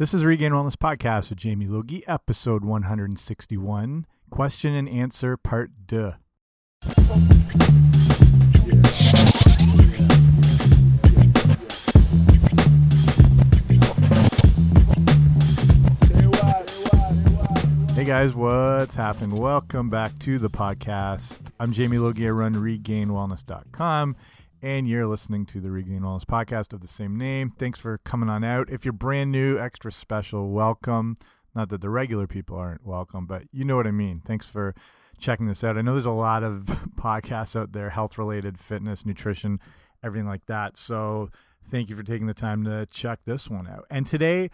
This is Regained Wellness Podcast with Jamie Logie, episode 161, question and answer part 2. Hey guys, what's happening? Welcome back to the podcast. I'm Jamie Logie. I run regainedwellness.com, and you're listening to the Regained Wellness podcast of the same name. Thanks for coming on out. If you're brand new, extra special, welcome. Not that the regular people aren't welcome, but you know what I mean. Thanks for checking this out. I know there's a lot of podcasts out there, health related, fitness, nutrition, everything like that. So thank you for taking the time to check this one out. And today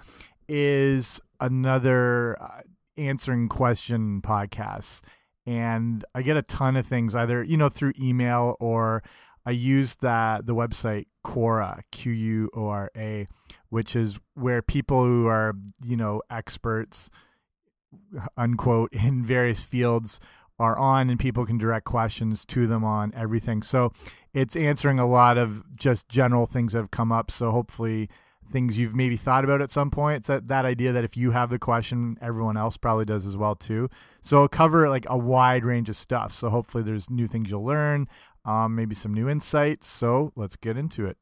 is another uh, answering question podcast. and I get a ton of things either you know through email or I use that the website Quora Q U O R A which is where people who are you know experts unquote in various fields are on and people can direct questions to them on everything so it's answering a lot of just general things that have come up so hopefully things you've maybe thought about at some point. It's that, that idea that if you have the question, everyone else probably does as well too. So cover like a wide range of stuff. So hopefully there's new things you'll learn, um, maybe some new insights. So let's get into it.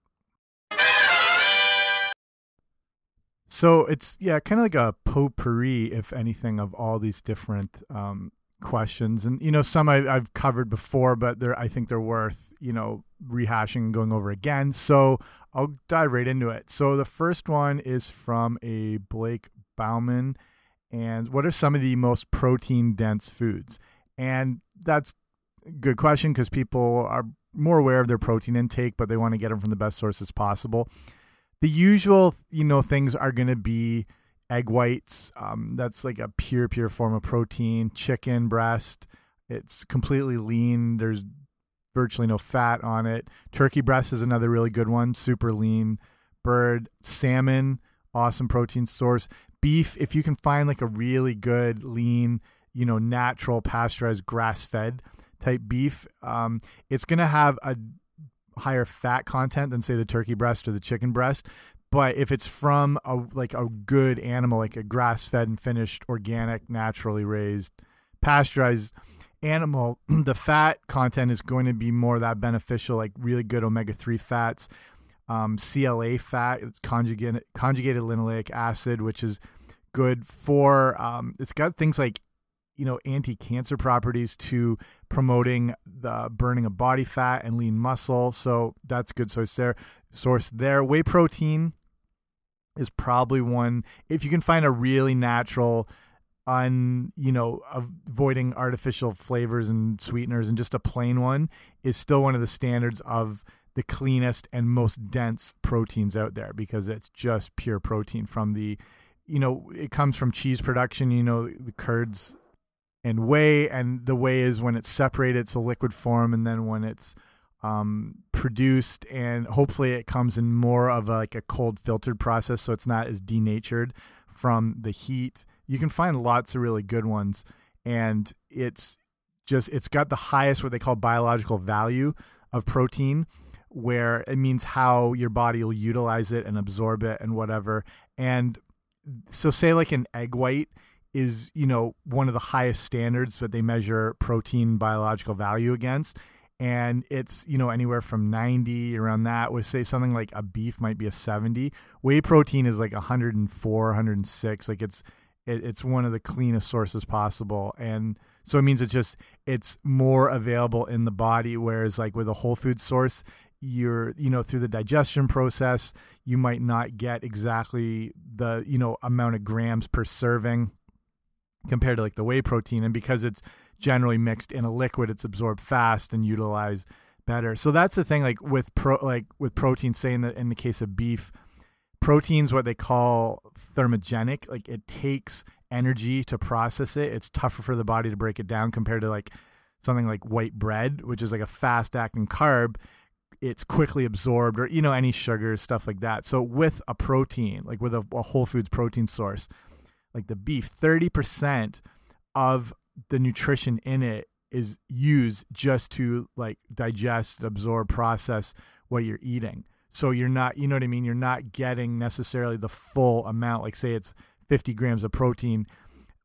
So it's yeah, kind of like a potpourri, if anything, of all these different um, questions, and you know some I, have covered before, but they're I think they're worth you know rehashing and going over again. So I'll dive right into it. So the first one is from a Blake Bauman, and what are some of the most protein dense foods? And that's good question because people are more aware of their protein intake, but they want to get them from the best sources possible. The usual, you know, things are going to be egg whites. Um, that's like a pure, pure form of protein. Chicken breast. It's completely lean. There's virtually no fat on it. Turkey breast is another really good one. Super lean. Bird, salmon, awesome protein source. Beef, if you can find like a really good, lean, you know, natural, pasteurized, grass fed type beef, um, it's going to have a higher fat content than say the turkey breast or the chicken breast. But if it's from a like a good animal like a grass fed and finished organic naturally raised pasteurized animal the fat content is going to be more that beneficial like really good omega-3 fats um, cla fat it's conjugated conjugated linoleic acid which is good for um, it's got things like you know anti-cancer properties to promoting the burning of body fat and lean muscle. So that's good source there source there. Whey protein is probably one if you can find a really natural un you know avoiding artificial flavors and sweeteners and just a plain one is still one of the standards of the cleanest and most dense proteins out there because it's just pure protein from the you know it comes from cheese production you know the curds and whey and the whey is when it's separated it's a liquid form and then when it's um, produced and hopefully it comes in more of a, like a cold filtered process so it's not as denatured from the heat. You can find lots of really good ones and it's just it's got the highest what they call biological value of protein where it means how your body will utilize it and absorb it and whatever. And so say like an egg white is you know one of the highest standards that they measure protein biological value against. And it's you know anywhere from 90 around that with say something like a beef might be a 70 whey protein is like 104 106 like it's it, it's one of the cleanest sources possible. And so it means it's just it's more available in the body whereas like with a whole food source you're you know through the digestion process you might not get exactly the you know amount of grams per serving compared to like the whey protein and because it's generally mixed in a liquid it's absorbed fast and utilized better. So that's the thing like with pro like with protein say in the in the case of beef protein's what they call thermogenic. Like it takes energy to process it. It's tougher for the body to break it down compared to like something like white bread which is like a fast acting carb. It's quickly absorbed or you know any sugars stuff like that. So with a protein like with a, a whole foods protein source like the beef 30% of the nutrition in it is used just to like digest, absorb, process what you're eating. So you're not, you know what I mean? You're not getting necessarily the full amount. Like, say it's 50 grams of protein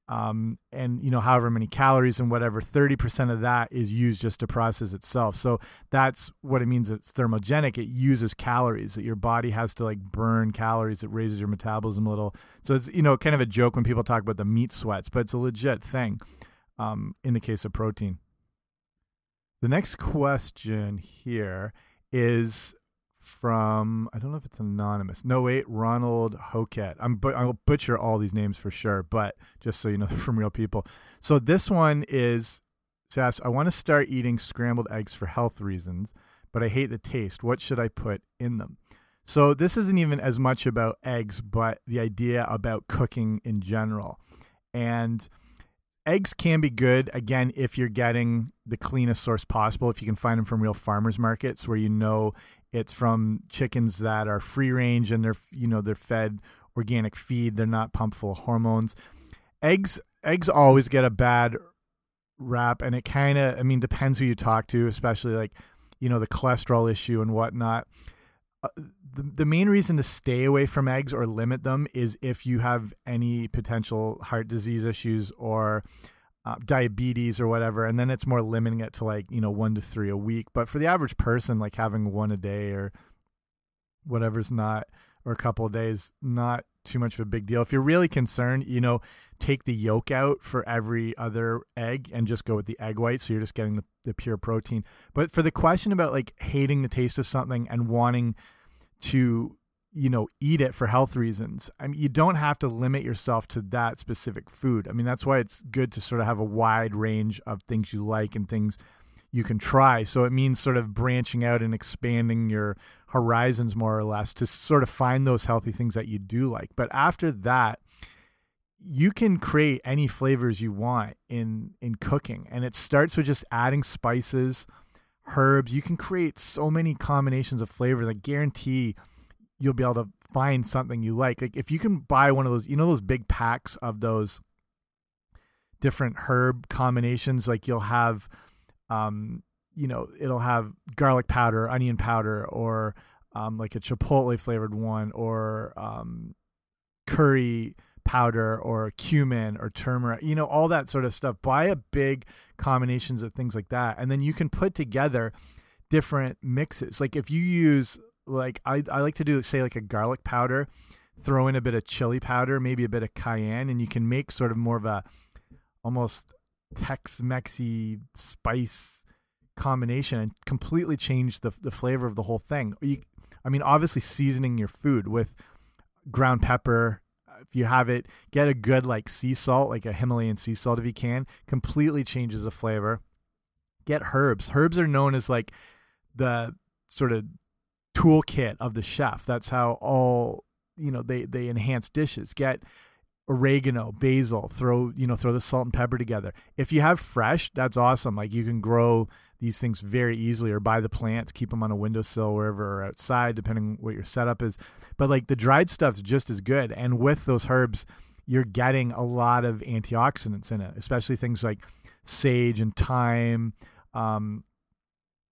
um, and you know however many calories and whatever 30% of that is used just to process itself. So that's what it means it's thermogenic. It uses calories that your body has to like burn calories. It raises your metabolism a little. So it's you know kind of a joke when people talk about the meat sweats but it's a legit thing um, in the case of protein. The next question here is from I don't know if it's anonymous. No wait, Ronald Hoket. I'm but I'll butcher all these names for sure, but just so you know they're from real people. So this one is says I want to start eating scrambled eggs for health reasons, but I hate the taste. What should I put in them? So this isn't even as much about eggs, but the idea about cooking in general. And eggs can be good again if you're getting the cleanest source possible if you can find them from real farmers markets where you know it's from chickens that are free range and they're you know they're fed organic feed. They're not pumped full of hormones. Eggs eggs always get a bad rap, and it kind of I mean depends who you talk to, especially like you know the cholesterol issue and whatnot. Uh, the, the main reason to stay away from eggs or limit them is if you have any potential heart disease issues or uh, diabetes or whatever, and then it's more limiting it to like you know one to three a week. But for the average person, like having one a day or whatever's not, or a couple of days, not too much of a big deal. If you're really concerned, you know, take the yolk out for every other egg and just go with the egg white, so you're just getting the, the pure protein. But for the question about like hating the taste of something and wanting to you know eat it for health reasons. I mean you don't have to limit yourself to that specific food. I mean that's why it's good to sort of have a wide range of things you like and things you can try. So it means sort of branching out and expanding your horizons more or less to sort of find those healthy things that you do like. But after that you can create any flavors you want in in cooking and it starts with just adding spices herbs. You can create so many combinations of flavors. I guarantee you'll be able to find something you like. Like if you can buy one of those, you know, those big packs of those different herb combinations, like you'll have, um, you know, it'll have garlic powder, onion powder, or um, like a chipotle flavored one, or um, curry powder, or cumin, or turmeric. You know, all that sort of stuff. Buy a big combinations of things like that, and then you can put together different mixes. Like if you use like I I like to do say like a garlic powder, throw in a bit of chili powder, maybe a bit of cayenne, and you can make sort of more of a almost Tex-Mexy spice combination and completely change the the flavor of the whole thing. You, I mean, obviously seasoning your food with ground pepper. If you have it, get a good like sea salt, like a Himalayan sea salt if you can. Completely changes the flavor. Get herbs. Herbs are known as like the sort of toolkit of the chef. That's how all you know they they enhance dishes. Get oregano, basil, throw you know throw the salt and pepper together. If you have fresh, that's awesome. Like you can grow these things very easily or buy the plants, keep them on a windowsill wherever or outside depending what your setup is. But like the dried stuff's just as good and with those herbs you're getting a lot of antioxidants in it, especially things like sage and thyme, um,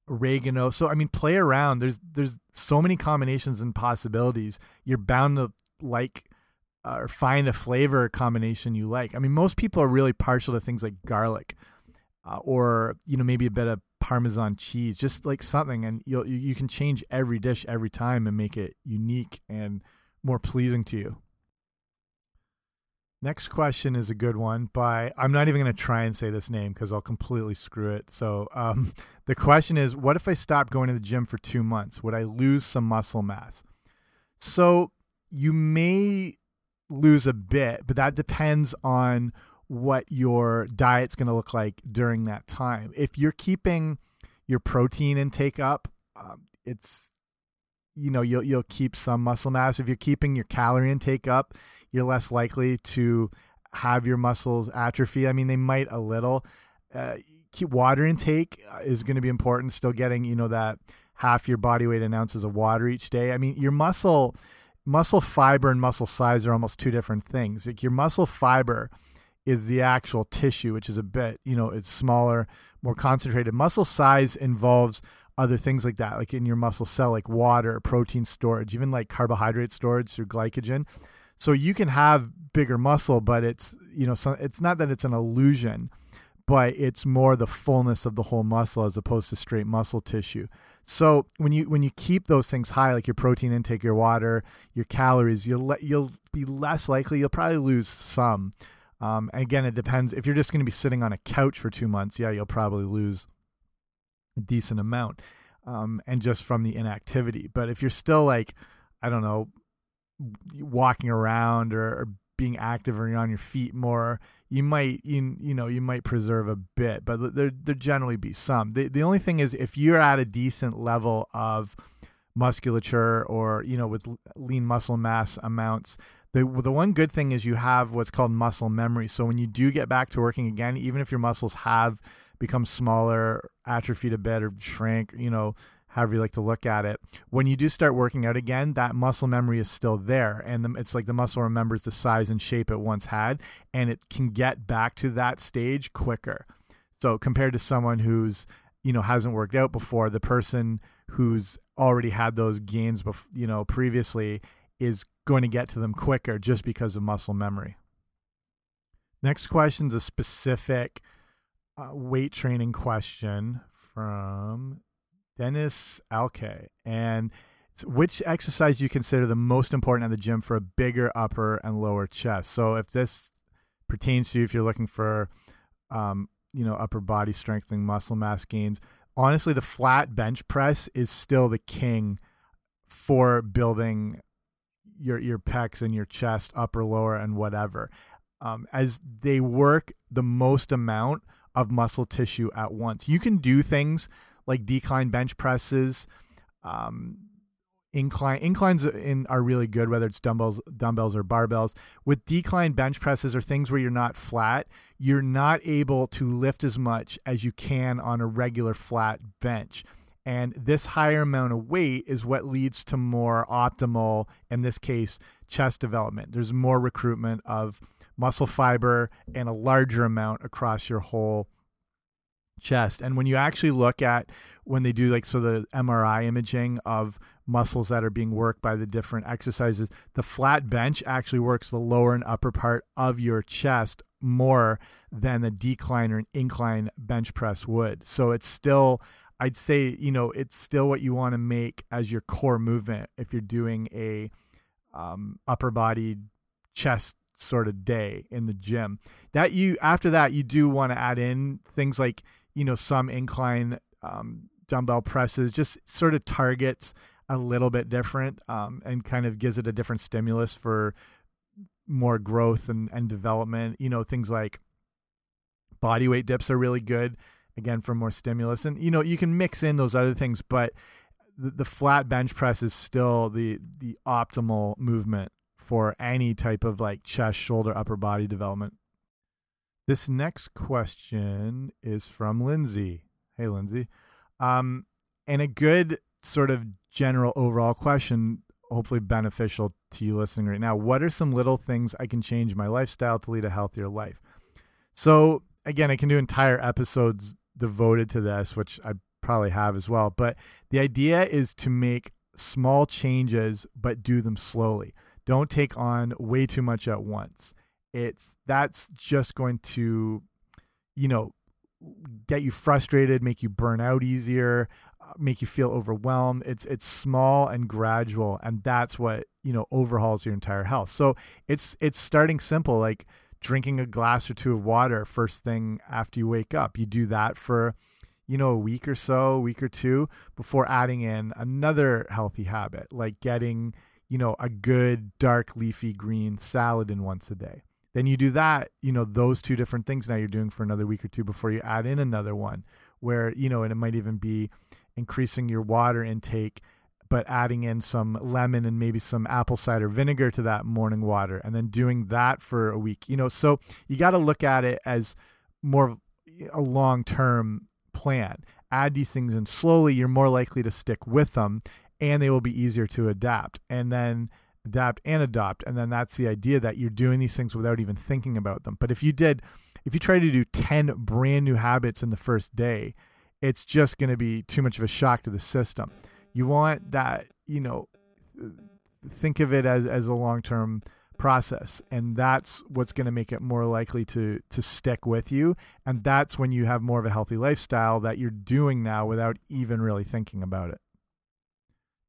oregano. So I mean, play around. There's there's so many combinations and possibilities. You're bound to like uh, or find a flavor combination you like. I mean, most people are really partial to things like garlic, uh, or you know maybe a bit of Parmesan cheese, just like something, and you'll you can change every dish every time and make it unique and more pleasing to you. Next question is a good one by I'm not even going to try and say this name because I'll completely screw it. So um, the question is, what if I stopped going to the gym for two months? Would I lose some muscle mass? So you may lose a bit, but that depends on what your diet's going to look like during that time. If you're keeping your protein intake up, um, it's you know you'll you'll keep some muscle mass. If you're keeping your calorie intake up, you're less likely to have your muscles atrophy. I mean, they might a little. Uh, keep water intake uh, is going to be important. Still getting you know that half your body weight in ounces of water each day. I mean, your muscle muscle fiber and muscle size are almost two different things. Like your muscle fiber is the actual tissue, which is a bit you know it's smaller, more concentrated. Muscle size involves other things like that, like in your muscle cell, like water, protein storage, even like carbohydrate storage through glycogen. So you can have bigger muscle, but it's you know, so it's not that it's an illusion, but it's more the fullness of the whole muscle as opposed to straight muscle tissue. So when you when you keep those things high, like your protein intake, your water, your calories, you'll let you'll be less likely. You'll probably lose some. Um, again, it depends. If you're just going to be sitting on a couch for two months, yeah, you'll probably lose a decent amount, um, and just from the inactivity. But if you're still like, I don't know, walking around or, or being active or you're on your feet more, you might you, you know you might preserve a bit, but there there generally be some. The the only thing is if you're at a decent level of musculature or you know with lean muscle mass amounts the the one good thing is you have what's called muscle memory so when you do get back to working again even if your muscles have become smaller atrophied a bit or shrank you know however you like to look at it. When you do start working out again, that muscle memory is still there. And the, it's like the muscle remembers the size and shape it once had, and it can get back to that stage quicker. So compared to someone who's, you know, hasn't worked out before, the person who's already had those gains, before, you know, previously is going to get to them quicker just because of muscle memory. Next question is a specific uh, weight training question from Dennis Alke. And which exercise do you consider the most important at the gym for a bigger upper and lower chest? So if this pertains to you, if you're looking for, um, you know, upper body strengthening, muscle mass gains, honestly, the flat bench press is still the king for building your your pecs and your chest, upper, lower, and whatever. Um, as they work the most amount of muscle tissue at once. You can do things like decline bench presses. Um, incline inclines in are really good whether it's dumbbells dumbbells or barbells with decline bench presses or things where you're not flat you're not able to lift as much as you can on a regular flat bench and this higher amount of weight is what leads to more optimal in this case chest development there's more recruitment of muscle fiber and a larger amount across your whole chest. And when you actually look at when they do like so the MRI imaging of muscles that are being worked by the different exercises, the flat bench actually works the lower and upper part of your chest more than the decline or incline bench press would. So it's still I'd say, you know, it's still what you want to make as your core movement if you're doing a um, upper body chest sort of day in the gym. That you after that you do want to add in things like you know some incline um, dumbbell presses just sort of targets a little bit different um, and kind of gives it a different stimulus for more growth and, and development. You know things like body weight dips are really good again for more stimulus. And you know you can mix in those other things but the, the flat bench press is still the the optimal movement for any type of like chest shoulder upper body development this next question is from Lindsay. Hey, Lindsay. Um, and a good sort of general overall question, hopefully beneficial to you listening right now. What are some little things I can change my lifestyle to lead a healthier life? So, again, I can do entire episodes devoted to this, which I probably have as well. But the idea is to make small changes, but do them slowly. Don't take on way too much at once. It's that's just going to, you know, get you frustrated, make you burn out easier, uh, make you feel overwhelmed. It's it's small and gradual, and that's what you know overhauls your entire health. So it's it's starting simple, like drinking a glass or two of water first thing after you wake up. You do that for you know a week or so, week or two before adding in another healthy habit, like getting you know a good dark leafy green salad in once a day then you do that you know those two different things now you're doing for another week or two before you add in another one where you know and it might even be increasing your water intake but adding in some lemon and maybe some apple cider vinegar to that morning water and then doing that for a week you know. So you got to look at it as more a long term plan. Add these things in slowly you're more likely to stick with them and they will be easier to adapt. And then adapt and adopt and then that's the idea that you're doing these things without even thinking about them but if you did if you try to do 10 brand new habits in the first day it's just going to be too much of a shock to the system. You want that, you know, think of it as as a long term process and that's what's going to make it more likely to to stick with you and that's when you have more of a healthy lifestyle that you're doing now without even really thinking about it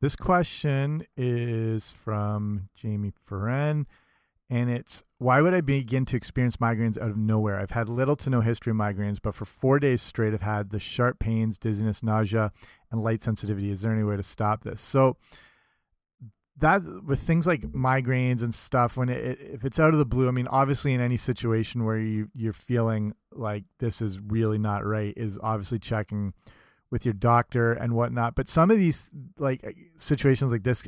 this question is from Jamie Ferren and it's why would I begin to experience migraines out of nowhere? I've had little to no history of migraines, but for four days straight, I've had the sharp pains, dizziness, nausea, and light sensitivity. Is there any way to stop this? So, that with things like migraines and stuff when it, if it's out of the blue i mean obviously in any situation where you you're feeling like this is really not right is obviously checking with your doctor and whatnot. But some of these like situations like this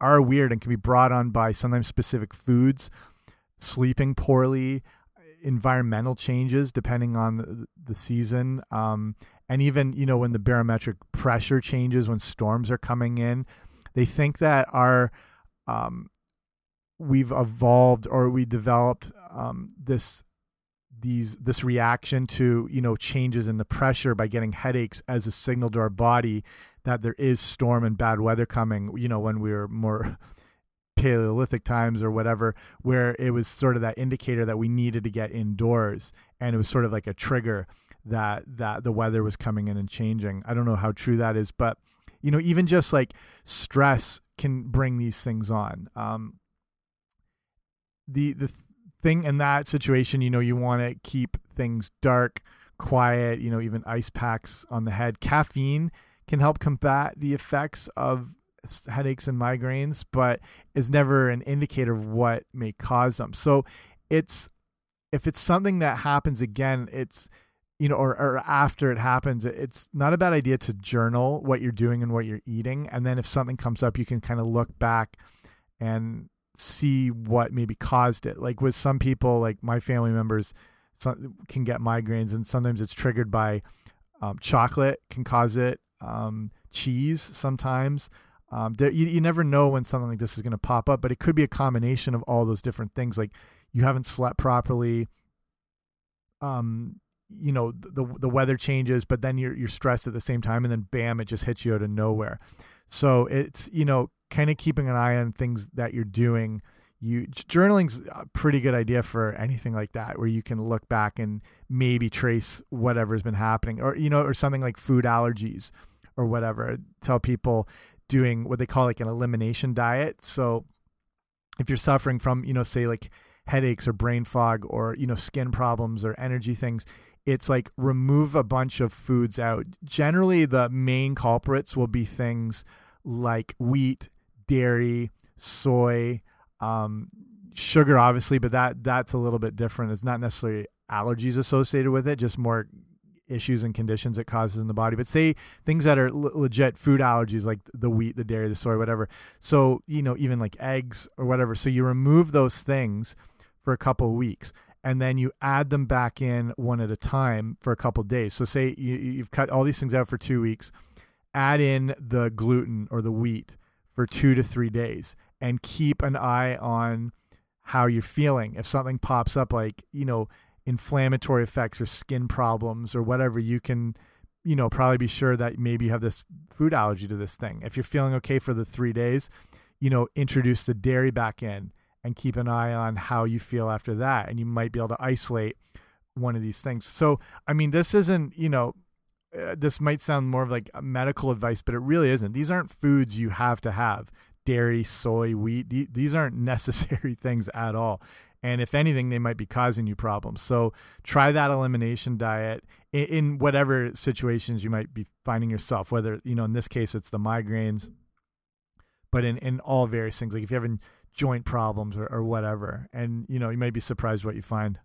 are weird and can be brought on by sometimes specific foods sleeping poorly environmental changes depending on the, the season um, and even you know when the barometric pressure changes when storms are coming in they think that our um, we've evolved or we developed um, this these this reaction to you know changes in the pressure by getting headaches as a signal to our body that there is storm and bad weather coming you know when we were more paleolithic times or whatever where it was sort of that indicator that we needed to get indoors and it was sort of like a trigger that that the weather was coming in and changing. I don't know how true that is but you know even just like stress can bring these things on. Um the the thing in that situation you know you want to keep things dark quiet you know even ice packs on the head caffeine can help combat the effects of headaches and migraines but is never an indicator of what may cause them so it's if it's something that happens again it's you know, or, or after it happens, it's not a bad idea to journal what you're doing and what you're eating. And then if something comes up, you can kind of look back and see what maybe caused it. Like with some people, like my family members some, can get migraines, and sometimes it's triggered by um, chocolate can cause it, um, cheese sometimes. Um, there, you, you never know when something like this is going to pop up, but it could be a combination of all those different things. Like you haven't slept properly, um, you know the the weather changes but then you're you're stressed at the same time and then bam it just hits you out of nowhere so it's you know kind of keeping an eye on things that you're doing. You journaling's a pretty good idea for anything like that where you can look back and maybe trace whatever's been happening or you know or something like food allergies or whatever. Tell people doing what they call like an elimination diet. So if you're suffering from you know say like headaches or brain fog or you know skin problems or energy things it's like remove a bunch of foods out. Generally, the main culprits will be things like wheat, dairy, soy, um, sugar, obviously, but that that's a little bit different. It's not necessarily allergies associated with it, just more issues and conditions it causes in the body. But say things that are legit food allergies, like the wheat, the dairy, the soy, whatever. So you know, even like eggs or whatever. So you remove those things for a couple of weeks and then you add them back in one at a time for a couple days. So say you, you've cut all these things out for two weeks, add in the gluten or the wheat for two to three days, and keep an eye on how you're feeling. If something pops up, like you know inflammatory effects or skin problems or whatever, you can you know probably be sure that maybe you have this food allergy to this thing. If you're feeling okay for the three days, you know introduce the dairy back in and keep an eye on how you feel after that. And you might be able to isolate one of these things. So, I mean, this isn't, you know, uh, this might sound more of like medical advice, but it really isn't. These aren't foods you have to have dairy, soy, wheat. These aren't necessary things at all. And if anything, they might be causing you problems. So try that elimination diet in, whatever situations you might be finding yourself, whether, you know, in this case, it's the migraines, but in, in all various things. Like if you're having joint problems or, or whatever. And, you know, you may be surprised what you find.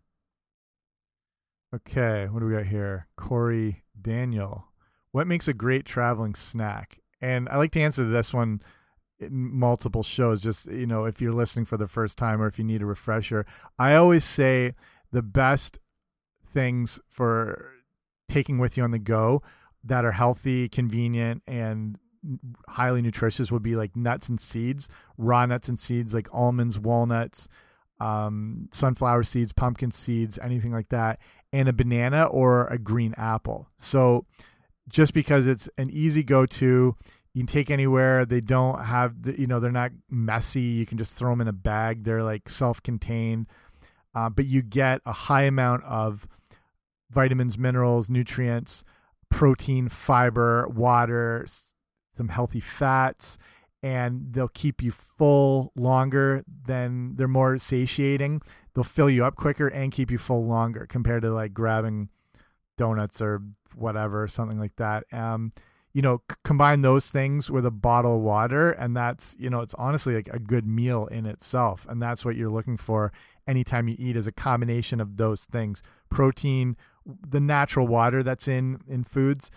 Okay, what do we got here? Corey Daniel. What makes a great traveling snack? And I like to answer this one multiple shows, just, you know, if you're listening for the first time or if you need a refresher. I always say the best things for taking with you on the go that are healthy, convenient, and highly nutritious would be like nuts and seeds, raw nuts and seeds like almonds, walnuts, um, sunflower seeds, pumpkin seeds, anything like that, and a banana or a green apple. So just because it's an easy go to. You can take anywhere. They don't have, the, you know, they're not messy. You can just throw them in a bag. They're like self contained, uh, but you get a high amount of vitamins, minerals, nutrients, protein, fiber, water, some healthy fats, and they'll keep you full longer than they're more satiating. They'll fill you up quicker and keep you full longer compared to like grabbing donuts or whatever, something like that. Um, you know, combine those things with a bottle of water, and that's you know, it's honestly like a good meal in itself, and that's what you're looking for anytime you eat is a combination of those things: protein, the natural water that's in in foods,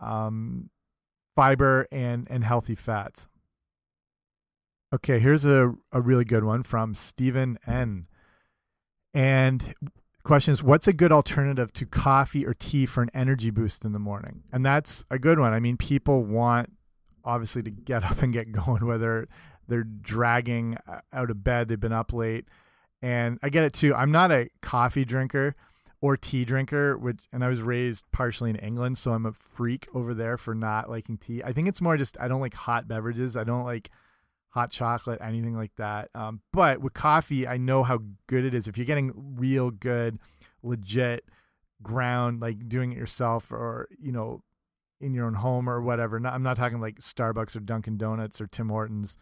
um, fiber, and and healthy fats. Okay, here's a a really good one from Stephen N. And question is what's a good alternative to coffee or tea for an energy boost in the morning? And that's a good one. I mean people want obviously to get up and get going whether they're dragging out of bed they've been up late. And i get it too. I'm not a coffee drinker or tea drinker which and i was raised partially in england so i'm a freak over there for not liking tea. I think it's more just i don't like hot beverages. I don't like hot chocolate, anything like that. Um, but with coffee, I know how good it is. If you're getting real good, legit ground, like doing it yourself or, you know, in your own home or whatever. Not, I'm not talking like Starbucks or Dunkin' Donuts or Tim Hortons,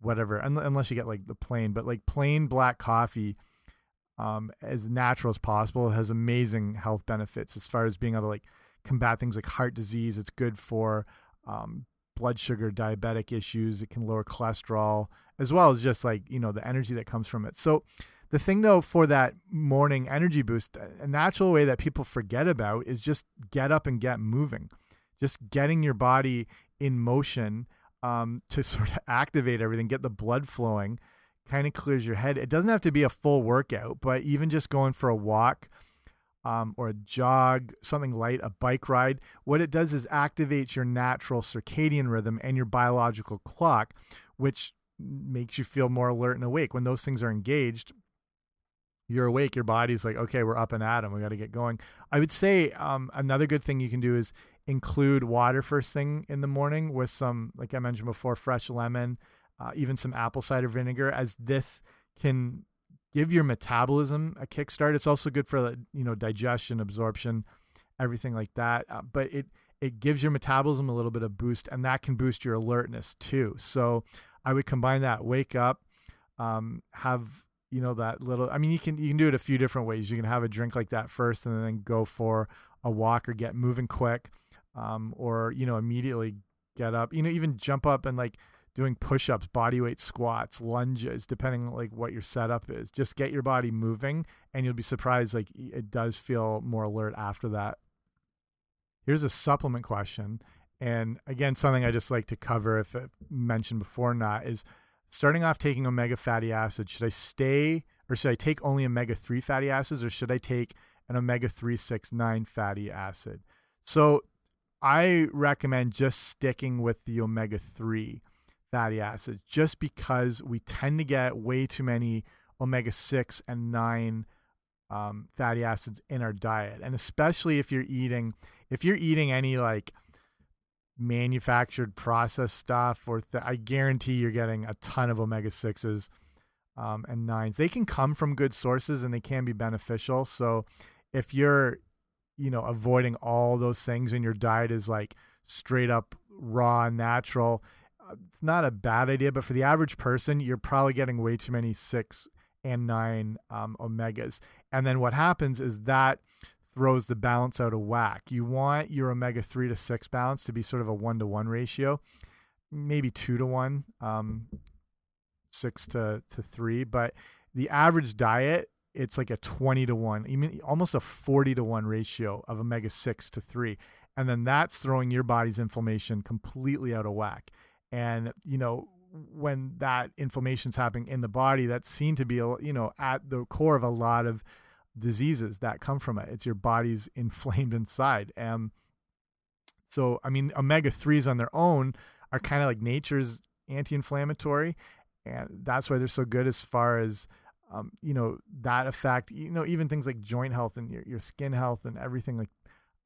whatever, unless you get like the plain, but like plain black coffee, um, as natural as possible, has amazing health benefits as far as being able to like combat things like heart disease. It's good for um, blood sugar, diabetic issues. It can lower cholesterol, as well as just like, you know, the energy that comes from it. So, the thing though, for that morning energy boost, a natural way that people forget about is just get up and get moving. Just getting your body in motion um, to sort of activate everything, get the blood flowing, kind of clears your head. It doesn't have to be a full workout, but even just going for a walk um, or a jog, something light, a bike ride, what it does is activates your natural circadian rhythm and your biological clock, which makes you feel more alert and awake. When those things are engaged, you're awake, your body's like, okay, we're up and at 'em. We got to get going. I would say um, another good thing you can do is include water first thing in the morning with some, like I mentioned before, fresh lemon, uh, even some apple cider vinegar, as this can give your metabolism a kickstart. It's also good for you know digestion, absorption, everything like that. Uh, but it it gives your metabolism a little bit of boost, and that can boost your alertness too. So I would combine that. Wake up, um, have you know that little. I mean, you can you can do it a few different ways. You can have a drink like that first, and then go for a walk or get moving quick, um, or you know immediately get up. You know, even jump up and like doing push-ups, body weight squats, lunges, depending on like what your setup is. Just get your body moving and you'll be surprised like it does feel more alert after that. Here's a supplement question and again something I just like to cover if I mentioned before or not is starting off taking omega fatty acids. Should I stay or should I take only omega 3 fatty acids or should I take an omega 369 fatty acid? So I recommend just sticking with the omega 3 fatty acids just because we tend to get way too many omega 6 and 9 um, fatty acids in our diet. And especially if you're eating, if you're eating any like manufactured processed stuff, or I guarantee you're getting a ton of omega 6s um, and 9s. They can come from good sources and they can be beneficial. So if you're, you know, avoiding all those things and your diet is like straight up raw, natural, it's not a bad idea, but for the average person, you're probably getting way too many six and nine um, omegas. And then what happens is that throws the balance out of whack. You want your omega three to six balance to be sort of a one to one ratio, maybe two to one, um, six to, to three. But the average diet, it's like a 20 to one, even almost a 40 to one ratio of omega six to three. And then that's throwing your body's inflammation completely out of whack and you know when that inflammation's happening in the body that's seen to be you know at the core of a lot of diseases that come from it. It's your body's inflamed inside. And so i mean omega 3s on their own are kind of like nature's anti-inflammatory. And that's why they're so good as far as um, you know that effect. You know even things like joint health and your, your skin health and everything like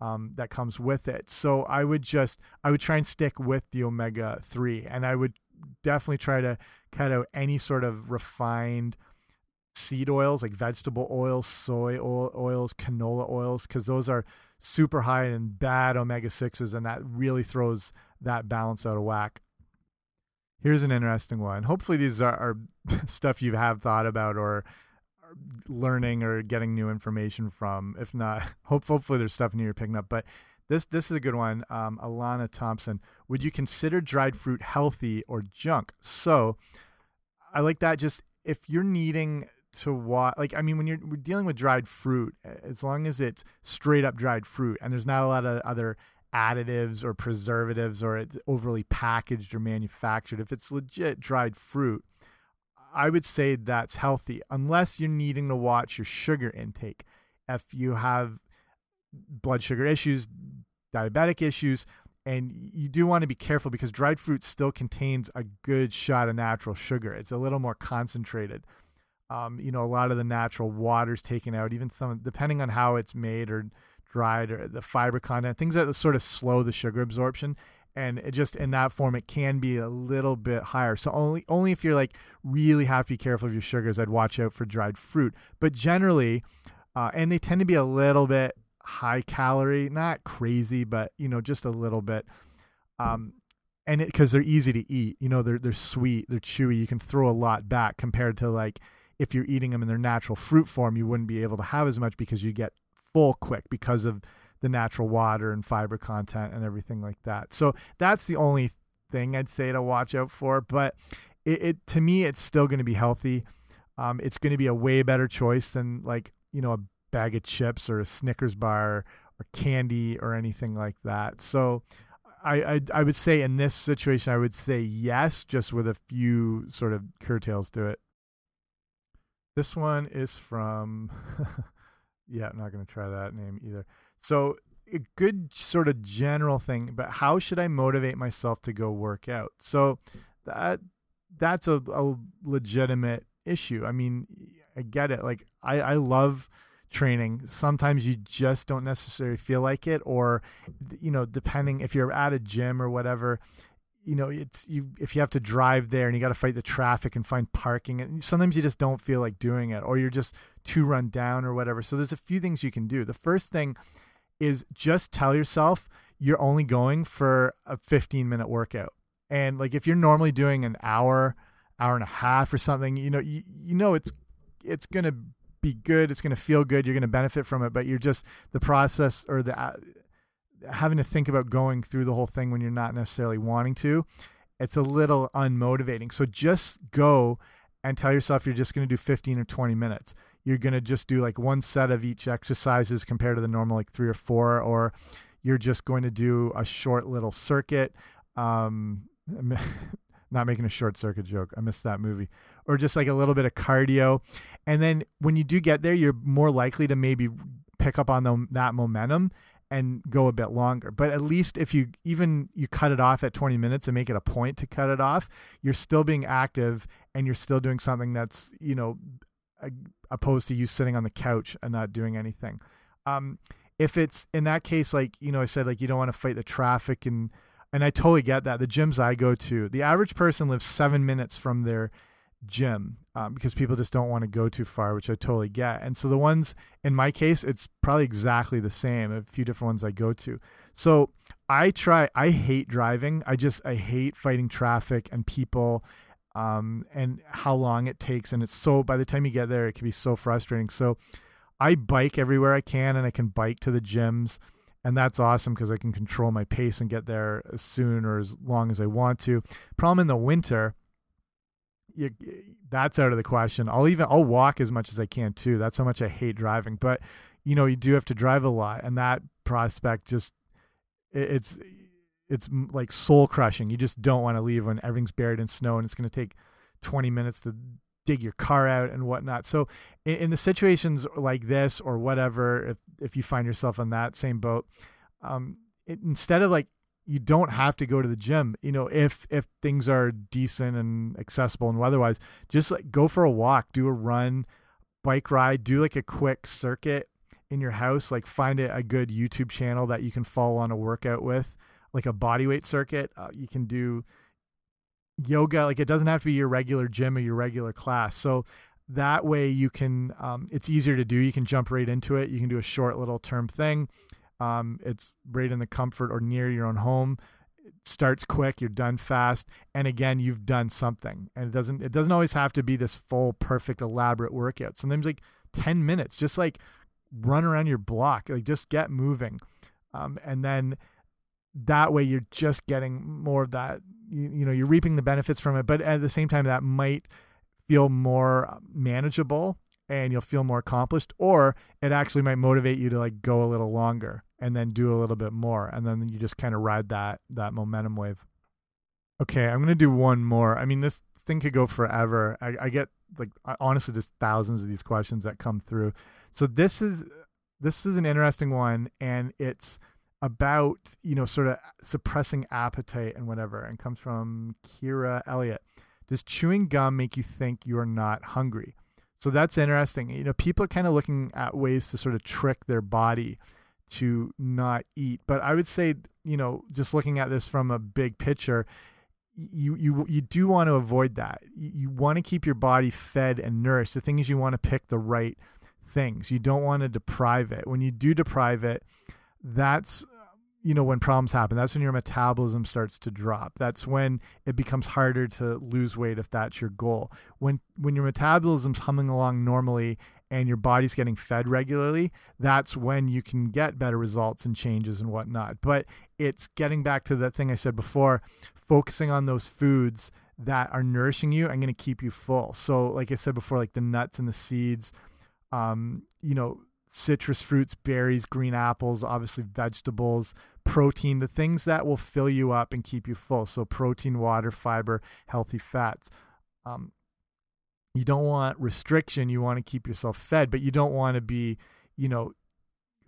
um, that comes with it. So I would just I would try and stick with the omega three, and I would definitely try to cut out any sort of refined seed oils like vegetable oils, soy oil, oils, canola oils, because those are super high in bad omega sixes, and that really throws that balance out of whack. Here's an interesting one. Hopefully, these are, are stuff you have thought about or learning or getting new information from. If not, hope, hopefully there's stuff new you're picking up. But this this is a good one. Um, Alana Thompson. Would you consider dried fruit healthy or junk? So I like that. Just if you're needing to watch, like I mean, when you're dealing with dried fruit, as long as it's straight up dried fruit and there's not a lot of other additives or preservatives or it's overly packaged or manufactured. If it's legit dried fruit, I would say that's healthy unless you're needing to watch your sugar intake. If you have blood sugar issues, diabetic issues, and you do want to be careful because dried fruit still contains a good shot of natural sugar. It's a little more concentrated. Um, you know, a lot of the natural water's taken out, even some depending on how it's made or dried or the fiber content, things that sort of slow the sugar absorption. And it just in that form, it can be a little bit higher. So only only if you're like really have to be careful of your sugars, I'd watch out for dried fruit. But generally, uh, and they tend to be a little bit high calorie, not crazy, but you know, just a little bit. Um, and because they're easy to eat, you know, they're they're sweet, they're chewy. You can throw a lot back compared to like if you're eating them in their natural fruit form, you wouldn't be able to have as much because you get full quick because of the natural water and fiber content and everything like that. So that's the only thing I'd say to watch out for. But it, it to me, it's still going to be healthy. Um, it's going to be a way better choice than like you know a bag of chips or a Snickers bar or candy or anything like that. So. I, I, I would say in this situation I would say yes, just with a few sort of curtails to it. This one is from yeah, I'm not going to try that name either. So, a good sort of general thing, but how should I motivate myself to go work out? So, that that's a, a legitimate issue. I mean, I get it. Like, I, I love training. Sometimes you just don't necessarily feel like it, or, you know, depending if you're at a gym or whatever, you know it's you if you have to drive there and you got to fight the traffic and find parking and sometimes you just don't feel like doing it or you're just too run down or whatever so there's a few things you can do the first thing is just tell yourself you're only going for a 15 minute workout and like if you're normally doing an hour hour and a half or something you know you, you know it's it's going to be good it's going to feel good you're going to benefit from it but you're just the process or the uh, having to think about going through the whole thing when you're not necessarily wanting to, it's a little unmotivating. So just go and tell yourself you're just going to do 15 or 20 minutes. You're going to just do like one set of each exercises compared to the normal like three or four, or you're just going to do a short little circuit. Um, not making a short circuit joke. I missed that movie. Or just like a little bit of cardio. And then when you do get there, you're more likely to maybe pick up on the, that momentum and go a bit longer. But at least if you even you cut it off at 20 minutes and make it a point to cut it off, you're still being active and you're still doing something that's, you know, opposed to you sitting on the couch and not doing anything. Um, if it's in that case, like, you know, I said, like, you don't want to fight the traffic and, and I totally get that. The gyms I go to, the average person lives seven minutes from their gym um, because people just don't want to go too far, which I totally get. And so the ones in my case, it's probably exactly the same. A few different ones I go to. So I try. I hate driving. I just I hate fighting traffic and people, um, and how long it takes. And it's so by the time you get there, it can be so frustrating. So I bike everywhere I can, and I can bike to the gyms. And that's awesome because I can control my pace and get there as soon or as long as I want to. Problem in the winter, you, that's out of the question. I'll even I'll walk as much as I can too. That's how much I hate driving. But you know, you do have to drive a lot, and that prospect just it, it's it's like soul crushing. You just don't want to leave when everything's buried in snow, and it's going to take twenty minutes to dig your car out and whatnot. So in, in, the situations like this or whatever, if if you find yourself on that same boat, um, it, instead of like you don't have to go to the gym you know if if things are decent and accessible and weatherwise just like go for a walk do a run bike ride do like a quick circuit in your house, like find a, a good YouTube channel that you can follow on a workout with, like a body weight circuit. Uh, you can do yoga, like it doesn't have to be your regular gym or your regular class. So that way you can, um, it's easier to do. You can jump right into it. You can do a short little term thing. Um, it's right in the comfort or near your own home It starts quick you're done fast and again you've done something and it doesn't it doesn't always have to be this full perfect elaborate workout sometimes like 10 minutes just like run around your block like just get moving um, and then that way you're just getting more of that you, you know you're reaping the benefits from it but at the same time that might feel more manageable and you'll feel more accomplished or it actually might motivate you to like go a little longer and then do a little bit more and then you just kind of ride that that momentum wave. Okay i'm gonna do one more. I mean this thing could go forever. I, I get like honestly there's thousands of these questions that come through. So this is this is an interesting one and it's about you know sort of suppressing appetite and whatever and comes from kira elliott does chewing gum make you think you're not hungry so that's interesting. You know, people are kind of looking at ways to sort of trick their body to not eat. But I would say, you know, just looking at this from a big picture, you you you do want to avoid that. You, you want to keep your body fed and nourished. The thing is, you want to pick the right things. You don't want to deprive it. When you do deprive it, that's you know when problems happen that's when your metabolism starts to drop. That's when it becomes harder to lose weight if that's your goal. When when your metabolism's humming along normally and your body's getting fed regularly that's when you can get better results and changes and whatnot. But it's getting back to the thing i said before focusing on those foods that are nourishing you and going to keep you full. So like i said before like the nuts and the seeds um you know citrus fruits berries green apples obviously vegetables protein, the things that will fill you up and keep you full. So, protein, water, fiber, healthy fats. Um, you don't want restriction. You want to keep yourself fed, but you don't want to be, you know,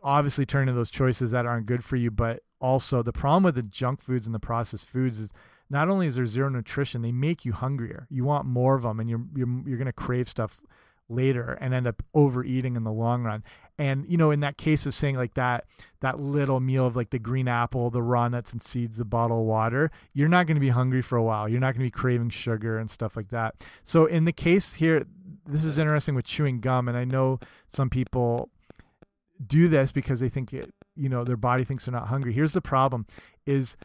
obviously turning to those choices that aren't good for you. But also, the problem with the junk foods and the processed foods is not only is there zero nutrition, they make you hungrier. You want more of them, and you're you're you're going to crave stuff later and end up overeating in the long run. And you know, in that case of saying like that that little meal of like the green apple, the raw nuts and seeds, the bottle of water, you're not going to be hungry for a while. You're not going to be craving sugar and stuff like that. So in the case here, this is interesting with chewing gum, and I know some people do this because they think it, you know, their body thinks they're not hungry. Here's the problem: is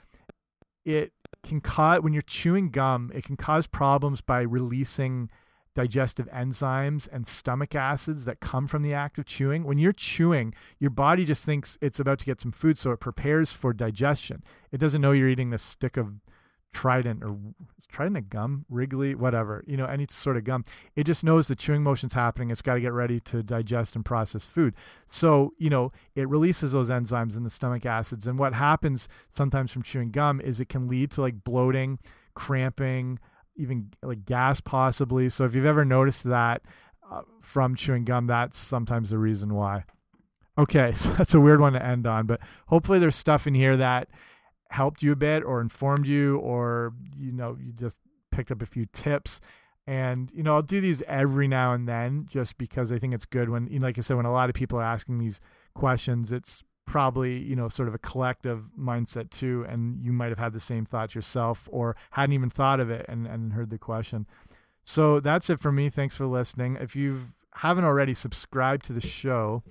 it can cause when you're chewing gum, it can cause problems by releasing digestive enzymes and stomach acids that come from the act of chewing. When you're chewing, your body just thinks it's about to get some food, so it prepares for digestion. It doesn't know you're eating this stick of Trident or Trident a gum, Wrigley, whatever, you know, any sort of gum. It just knows the chewing motion's happening. It's got to get ready to digest and process food. So, you know, it releases those enzymes and the stomach acids. And what happens sometimes from chewing gum is it can lead to like bloating, cramping, even like gas possibly. So if you've ever noticed that uh, from chewing gum, that's sometimes the reason why. Okay, so that's a weird one to end on, but hopefully there's stuff in here that helped you a bit or informed you or you know, you just picked up a few tips. And you know, I'll do these every now and then just because I think it's good when like I said when a lot of people are asking these questions, it's probably you know sort of a collective mindset too and you might have had the same thoughts yourself or hadn't even thought of it and, and heard the question. So that's it for me. Thanks for listening. If you haven't already subscribed to the show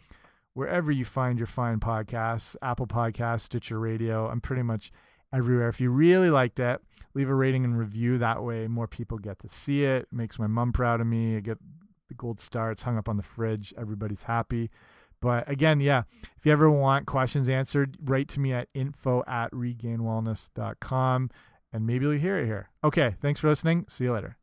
wherever you find your fine podcasts apple podcasts stitcher radio. I'm pretty much everywhere. If you really liked it leave a rating and review. That way more people get to see it, it makes my mom proud of me. I get the gold star it's hung up on the fridge. Everybody's happy but again, yeah, if you ever want questions answered, write to me at info at regainedwellness.com and maybe you'll hear it here. Okay, thanks for listening. See you later.